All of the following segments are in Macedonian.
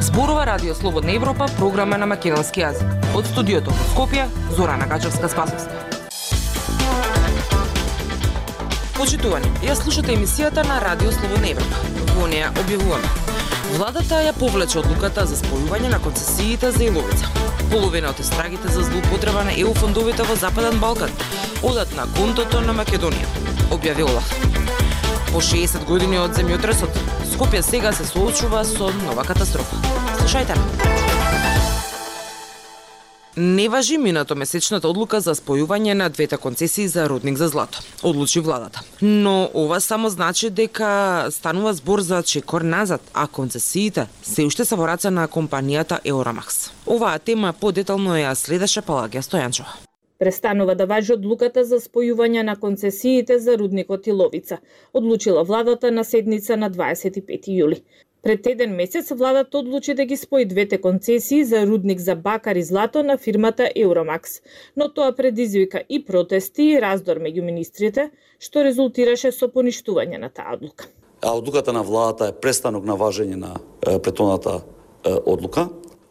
Зборува Радио Слободна Европа, програма на македонски јазик. Од студиото во Скопје, Зорана Гачевска Спасовска. Почитувани, ја слушате емисијата на Радио Слободна Европа. Во неја објавуваме. Владата ја повлече одлуката за спојување на концесиите за Иловица. Половина од истрагите за злоупотреба на ЕУ фондовите во Западен Балкан одат на контото на Македонија, објави Олаф. По 60 години од земјотресот, Скопје сега се соочува со нова катастрофа. Слушајте. Не важи минато месечната одлука за спојување на двете концесии за рудник за злато, одлучи владата. Но ова само значи дека станува збор за чекор назад, а концесиите се уште се во раце на компанијата Еорамакс. Оваа тема подетално ја следеше Палагија Стојанчова. Престанува да важи одлуката за спојување на концесиите за рудникот Иловица, одлучила владата на седница на 25 јули. Пред еден месец владата одлучи да ги спои двете концесии за рудник за бакар и злато на фирмата Euramaks, но тоа предизвика и протести и раздор меѓу министрите, што резултираше со поништување на таа одлука. А одлуката на владата е престанок на важење на претоната одлука.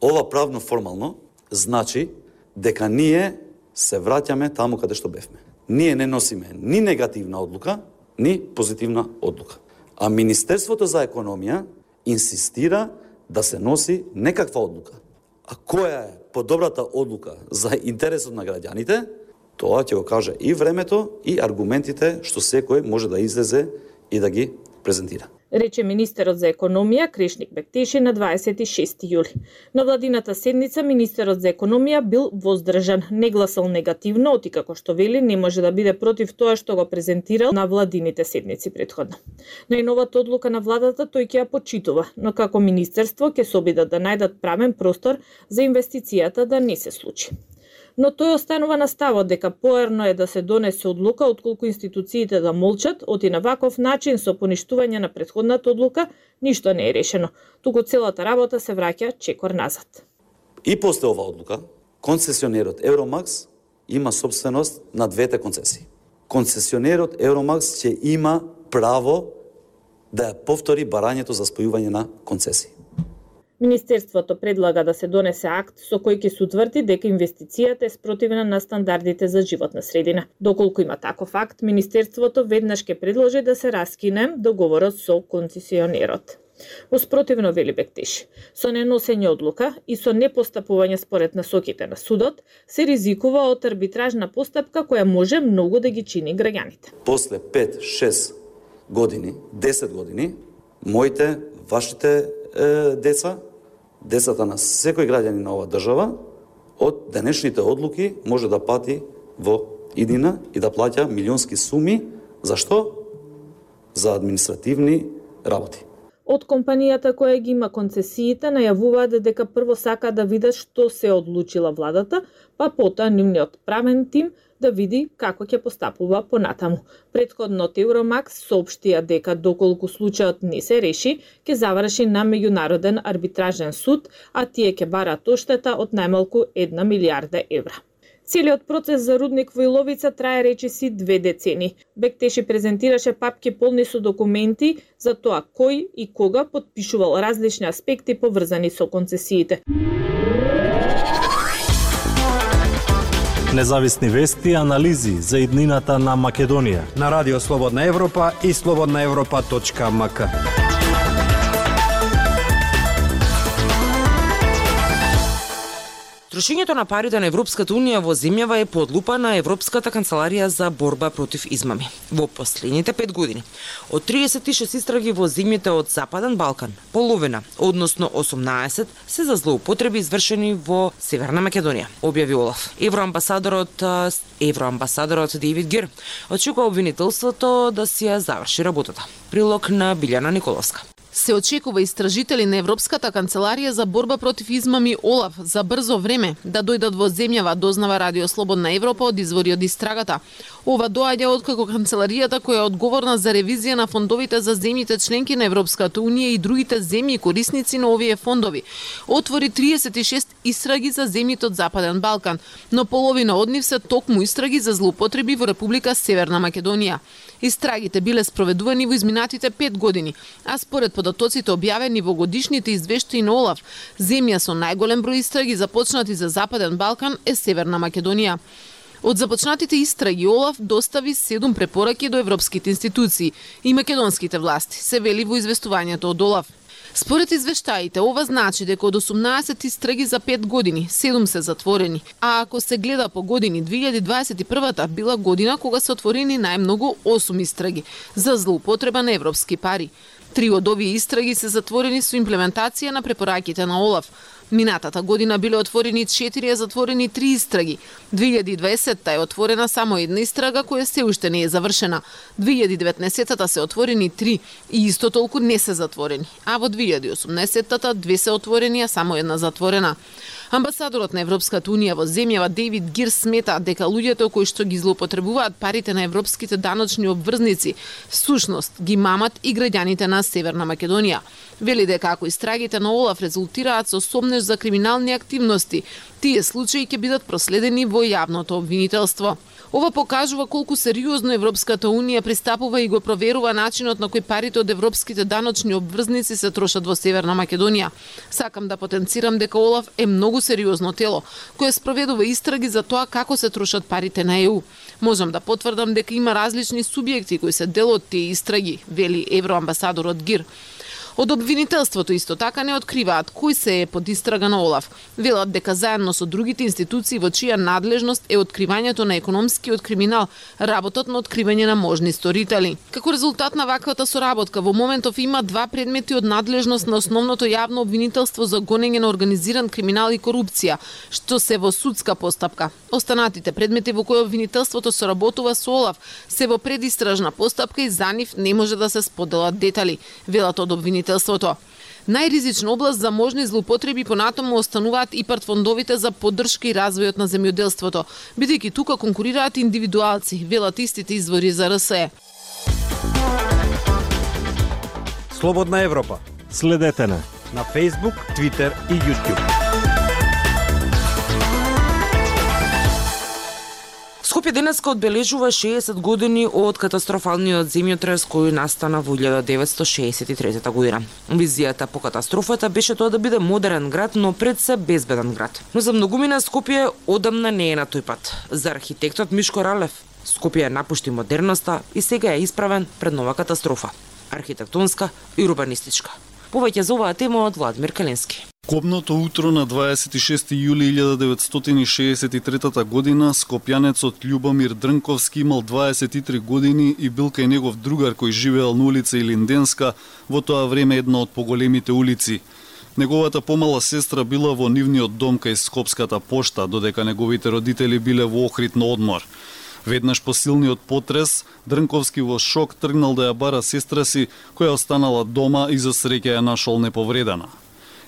Ова правно формално значи дека ние се враќаме таму каде што бевме. Ние не носиме ни негативна одлука, ни позитивна одлука. А Министерството за економија инсистира да се носи некаква одлука. А која е подобрата одлука за интересот на граѓаните, тоа ќе го каже и времето и аргументите што секој може да излезе и да ги презентира рече министерот за економија Крешник Бектеши на 26 јули. На владината седница министерот за економија бил воздржан, не гласал негативно, оти како што вели не може да биде против тоа што го презентирал на владините седници предходно. Најновата одлука на владата тој ќе ја почитува, но како министерство ќе се обидат да најдат правен простор за инвестицијата да не се случи но тој останува на ставот дека поерно е да се донесе одлука отколку институциите да молчат, оти на ваков начин со поништување на предходната одлука ништо не е решено, туку целата работа се враќа чекор назад. И после ова одлука, концесионерот Евромакс има собственост на двете концесии. Концесионерот Евромакс ќе има право да ја повтори барањето за спојување на концесии. Министерството предлага да се донесе акт со кој ќе се утврди дека инвестицијата е спротивна на стандардите за животна средина. Доколку има таков акт, Министерството веднаш ќе предложи да се раскине договорот со концесионерот. Успротивно вели Бектиш, со неносење одлука и со непостапување според насоките на судот, се ризикува од арбитражна постапка која може многу да ги чини граѓаните. После 5-6 години, 10 години, моите, вашите е, деца децата на секој граѓанин на оваа држава од денешните одлуки може да пати во иднина и да плаќа милионски суми. За што? За административни работи. Од компанијата која ги има концесиите најавуваат дека прво сака да видат што се одлучила владата, па потоа нивниот правен тим да види како ќе постапува понатаму. Предходно Евромакс соопштија дека доколку случајот не се реши, ќе заврши на меѓународен арбитражен суд, а тие ќе барат оштета од најмалку 1 милиарда евра. Целиот процес за рудник во Иловица трае речиси две децени. Бектеши презентираше папки полни со документи за тоа кој и кога подпишувал различни аспекти поврзани со концесиите. Независни вести и анализи за иднината на Македонија. На Радио Слободна Европа и слободнаевропа.мк. Трошењето на парите на Европската Унија во земјава е под лупа на Европската канцеларија за борба против измами. Во последните пет години, од 36 истраги во земјите од Западен Балкан, половина, односно 18, се за злоупотреби извршени во Северна Македонија, објави Олаф. Евроамбасадорот евроамбасадорот Дейвид Гир очекува обвинителството да си ја заврши работата. Прилог на Билјана Николовска. Се очекува истражители на Европската канцеларија за борба против измами ОЛАФ за брзо време да дојдат во земјава, дознава Радио Слободна Европа од извори од истрагата. Ова доаѓа откако канцеларијата која е одговорна за ревизија на фондовите за земјите членки на Европската унија и другите земји корисници на овие фондови отвори 36 истраги за земјите од Западен Балкан, но половина од нив се токму истраги за злоупотреби во Република Северна Македонија. Истрагите биле спроведувани во изминатите 5 години, а според податоците објавени во годишните извештаи на ОЛАФ, земја со најголем број истраги започнати за Западен Балкан е Северна Македонија. Од започнатите истраги Олаф достави седум препораки до европските институции и македонските власти, се вели во известувањето од Олаф. Според извештаите, ова значи дека од 18 истраги за 5 години, 7 се затворени, а ако се гледа по години, 2021 била година кога се отворени најмногу 8 истраги за злоупотреба на европски пари. Три од овие истраги се затворени со имплементација на препораките на ОЛАФ, Минатата година биле отворени 4, а затворени 3 истраги. 2020-та е отворена само една истрага која се уште не е завршена. 2019-та се отворени 3 и исто толку не се затворени. А во 2018-та две се отворени, а само една затворена. Амбасадорот на Европската унија во земјава Дейвид Гир смета дека луѓето кои што ги злоупотребуваат парите на европските даночни обврзници, всушност ги мамат и граѓаните на Северна Македонија. Вели дека ако истрагите на Олаф резултираат со сомнеж за криминални активности, тие случаи ќе бидат проследени во јавното обвинителство. Ова покажува колку сериозно Европската Унија пристапува и го проверува начинот на кој парите од европските даночни обврзници се трошат во Северна Македонија. Сакам да потенцирам дека Олаф е многу сериозно тело, кое спроведува истраги за тоа како се трошат парите на ЕУ. Можам да потврдам дека има различни субјекти кои се дел од тие истраги, вели евроамбасадорот Гир. Од обвинителството исто така не откриваат кој се е под истрага на Олаф. Велат дека заедно со другите институции во чија надлежност е откривањето на економскиот криминал, работот на откривање на можни сторители. Како резултат на ваквата соработка, во моментов има два предмети од надлежност на основното јавно обвинителство за гонење на организиран криминал и корупција, што се во судска постапка. Останатите предмети во кои обвинителството соработува со Олаф се во предистражна постапка и за нив не може да се споделат детали, велат од обвинителството правобранителството. Најризична област за можни злоупотреби понатаму остануваат и партфондовите за поддршка и развојот на земјоделството, бидејќи тука конкурираат индивидуалци, велат истите извори за РСЕ. Слободна Европа. Следете на на Facebook, Twitter и YouTube. Скопје денеска одбележува 60 години од катастрофалниот земјотрес кој настана во 1963 година. Визијата по катастрофата беше тоа да биде модерен град, но пред се безбеден град. Но за многумина Скопје одамна не е на тој пат. За архитектот Мишко Ралев, Скопје напушти модерноста и сега е исправен пред нова катастрофа. Архитектонска и урбанистичка. Повеќе за оваа тема од Владимир Каленски. Кобното утро на 26 јули 1963 година скопјанецот Љубомир Дрнковски имал 23 години и бил кај негов другар кој живеел на улица Илинденска, во тоа време една од поголемите улици. Неговата помала сестра била во нивниот дом кај Скопската пошта, додека неговите родители биле во Охрид на одмор. Веднаш по силниот потрес, Дрнковски во шок тргнал да ја бара сестра си, која останала дома и за среќа ја нашол неповредена.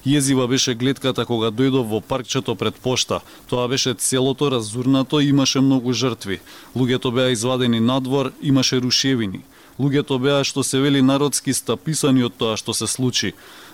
Језива беше гледката кога дојдов во паркчето пред пошта. Тоа беше целото разурнато и имаше многу жртви. Луѓето беа извадени надвор, имаше рушевини. Луѓето беа што се вели народски стаписани од тоа што се случи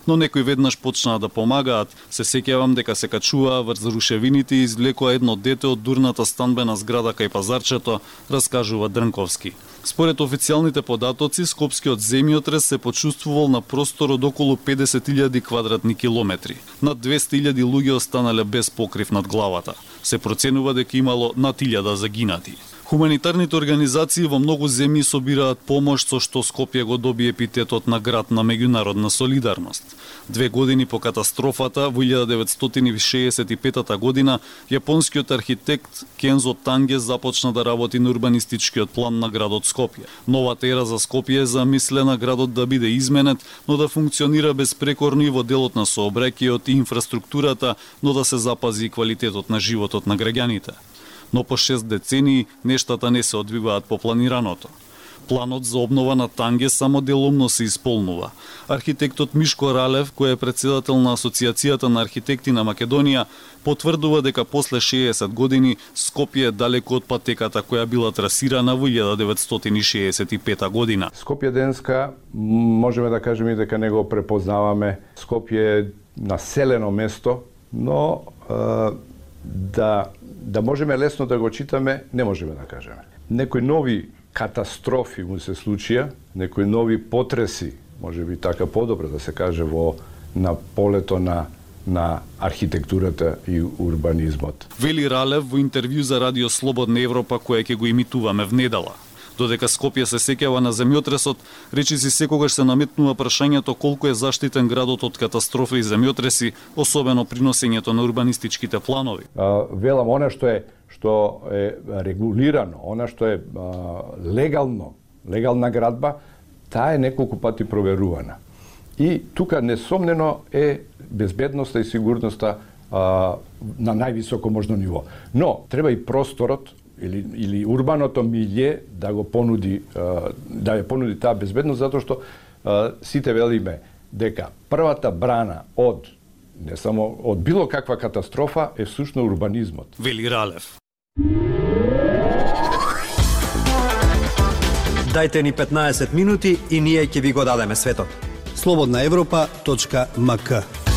но некои веднаш почнаа да помагаат. Се сеќавам дека се качуваа врз рушевините и извлекоа едно дете од дурната станбена зграда кај пазарчето, раскажува Дрнковски. Според официјалните податоци, Скопскиот земјотрес се почувствувал на простор од околу 50.000 квадратни километри. Над 200.000 луѓе останале без покрив над главата. Се проценува дека имало над 1000 загинати. Хуманитарните организации во многу земји собираат помош со што Скопје го доби епитетот на град на меѓународна солидарност. Две години по катастрофата во 1965 година јапонскиот архитект Кензо Танге започна да работи на урбанистичкиот план на градот Скопје. Новата ера за Скопје е замислена градот да биде изменет, но да функционира безпрекорно и во делот на сообраќајот и инфраструктурата, но да се запази и квалитетот на животот на граѓаните но по 6 децении нештата не се одвиваат по планираното. Планот за обнова на Танге само делумно се исполнува. Архитектот Мишко Ралев, кој е председател на Асоциацијата на архитекти на Македонија, потврдува дека после 60 години Скопје е далеко од патеката која била трасирана во 1965 година. Скопје денска можеме да кажеме дека не го препознаваме. Скопје е населено место, но да да можеме лесно да го читаме, не можеме да кажеме. Некои нови катастрофи му се случија, некои нови потреси, може би така подобро да се каже во на полето на на архитектурата и урбанизмот. Вели Ралев во интервју за Радио Слободна Европа која ќе го имитуваме в недела. Додека Скопје се сеќава на земјотресот, речиси секогаш се наметнува прашањето колку е заштитен градот од катастрофи и земјотреси, особено приносењето на урбанистичките планови. А, велам, она што е што е регулирано, она што е а, легално, легална градба, таа е неколку пати проверувана. И тука несомнено е безбедноста и сигурноста а, на највисоко можно ниво. Но треба и просторот или, или урбаното милје да го понуди да ја понуди таа безбедност затоа што сите велиме дека првата брана од не само од било каква катастрофа е всушно урбанизмот. Вели Ралев. Дајте ни 15 минути и ние ќе ви го дадеме светот. Слободна Европа.мк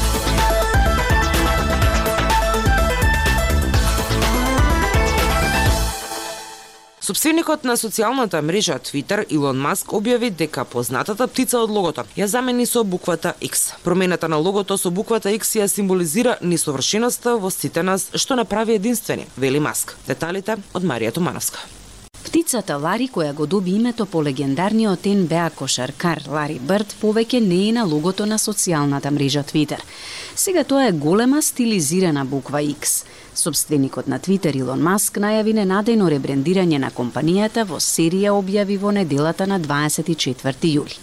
Собственикот на социјалната мрежа Twitter Илон Маск објави дека познатата птица од логото ја замени со буквата X. Промената на логото со буквата X ја символизира несовршеноста во сите нас што направи единствени, вели Маск. Деталите од Марија Томановска. Птицата Лари, која го доби името по легендарниот НБА кошаркар Лари Бърд, повеќе не е на логото на социјалната мрежа Твитер. Сега тоа е голема стилизирана буква X. Собственикот на Твитер Илон Маск најави ненадејно ребрендирање на компанијата во серија објави во неделата на 24 јули.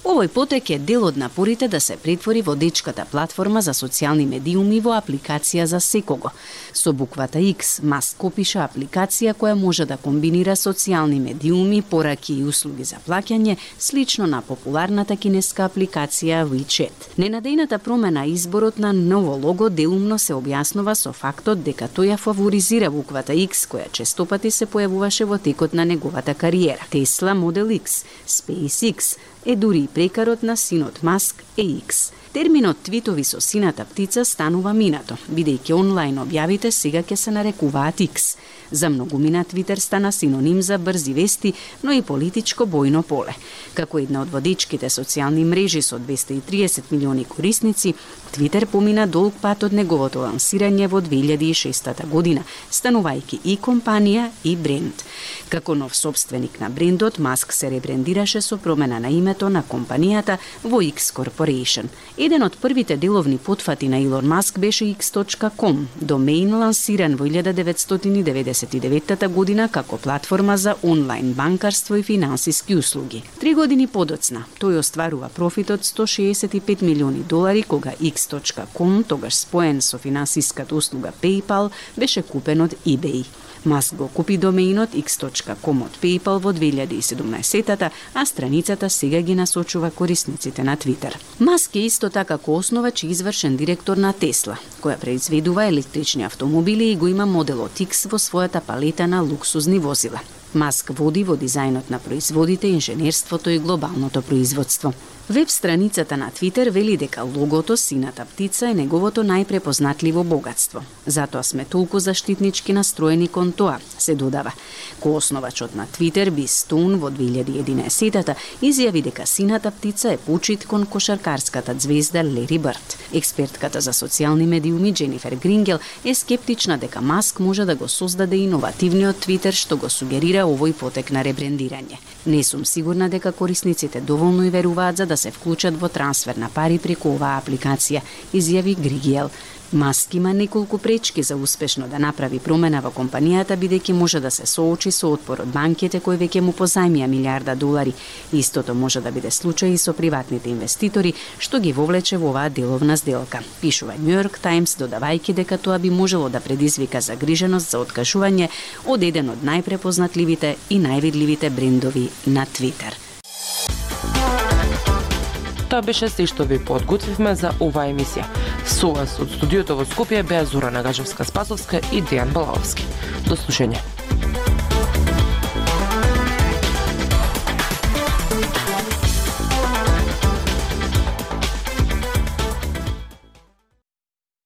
Овој потек е дел од напорите да се претвори водечката платформа за социјални медиуми во апликација за секого. Со буквата X, Маск копиша апликација која може да комбинира социјални медиуми, пораки и услуги за плаќање, слично на популарната кинеска апликација WeChat. Ненадејната промена изборот на ново лого делумно се објаснува со фактот дека тој ја фаворизира буквата X, која честопати се појавуваше во текот на неговата кариера. Tesla Model X, SpaceX, е дури и прекарот на синот Маск е Терминот твитови со сината птица станува минато, бидејќи онлайн објавите сега ќе се нарекуваат X. За многумина Твитер стана синоним за брзи вести, но и политичко бојно поле. Како една од водичките социјални мрежи со 230 милиони корисници, Твитер помина долг пат од неговото лансирање во 2006 година, станувајќи и компанија и бренд. Како нов собственик на брендот, Маск се ребрендираше со промена на името на компанијата во X Corporation. Еден од првите деловни потфати на Илон Маск беше X.com, домеин лансиран во 1999 година како платформа за онлайн банкарство и финансиски услуги. Три години подоцна, тој остварува профит од 165 милиони долари кога X.com, тогаш споен со финансиската услуга PayPal, беше купен од eBay. Маск го купи домеинот x.com од PayPal во 2017 а страницата сега ги насочува корисниците на Твитер. Маск е исто така коосновач и извршен директор на Тесла, која произведува електрични автомобили и го има моделот X во својата палета на луксузни возила. Маск води во дизајнот на производите, инженерството и глобалното производство. Веб страницата на Твитер вели дека логото сината птица е неговото најпрепознатливо богатство. Затоа сме толку заштитнички настроени кон тоа, се додава. Коосновачот на Твитер Би Стун во 2011 изјави дека сината птица е почит кон кошаркарската звезда Лери Бърт. Експертката за социјални медиуми Дженифер Грингел е скептична дека Маск може да го создаде иновативниот Твитер што го сугерира овој потек на ребрендирање. Не сум сигурна дека корисниците доволно и веруваат за да се вклучат во трансфер на пари преку оваа апликација, изјави Григиел. Маск има неколку пречки за успешно да направи промена во компанијата бидејќи може да се соочи со отпор од банките кои веќе му позајмија милиарда долари. Истото може да биде случај и со приватните инвеститори што ги вовлече во оваа деловна сделка. Пишува Нью Йорк Таймс додавајќи дека тоа би можело да предизвика загриженост за откажување од еден од најпрепознатливите и највидливите брендови на Твитер. Тоа беше се што ви подготвивме за оваа емисија. Со вас од студиото во Скопје беа Зора Нагажевска Спасовска и Дејан Балаовски. До слушање.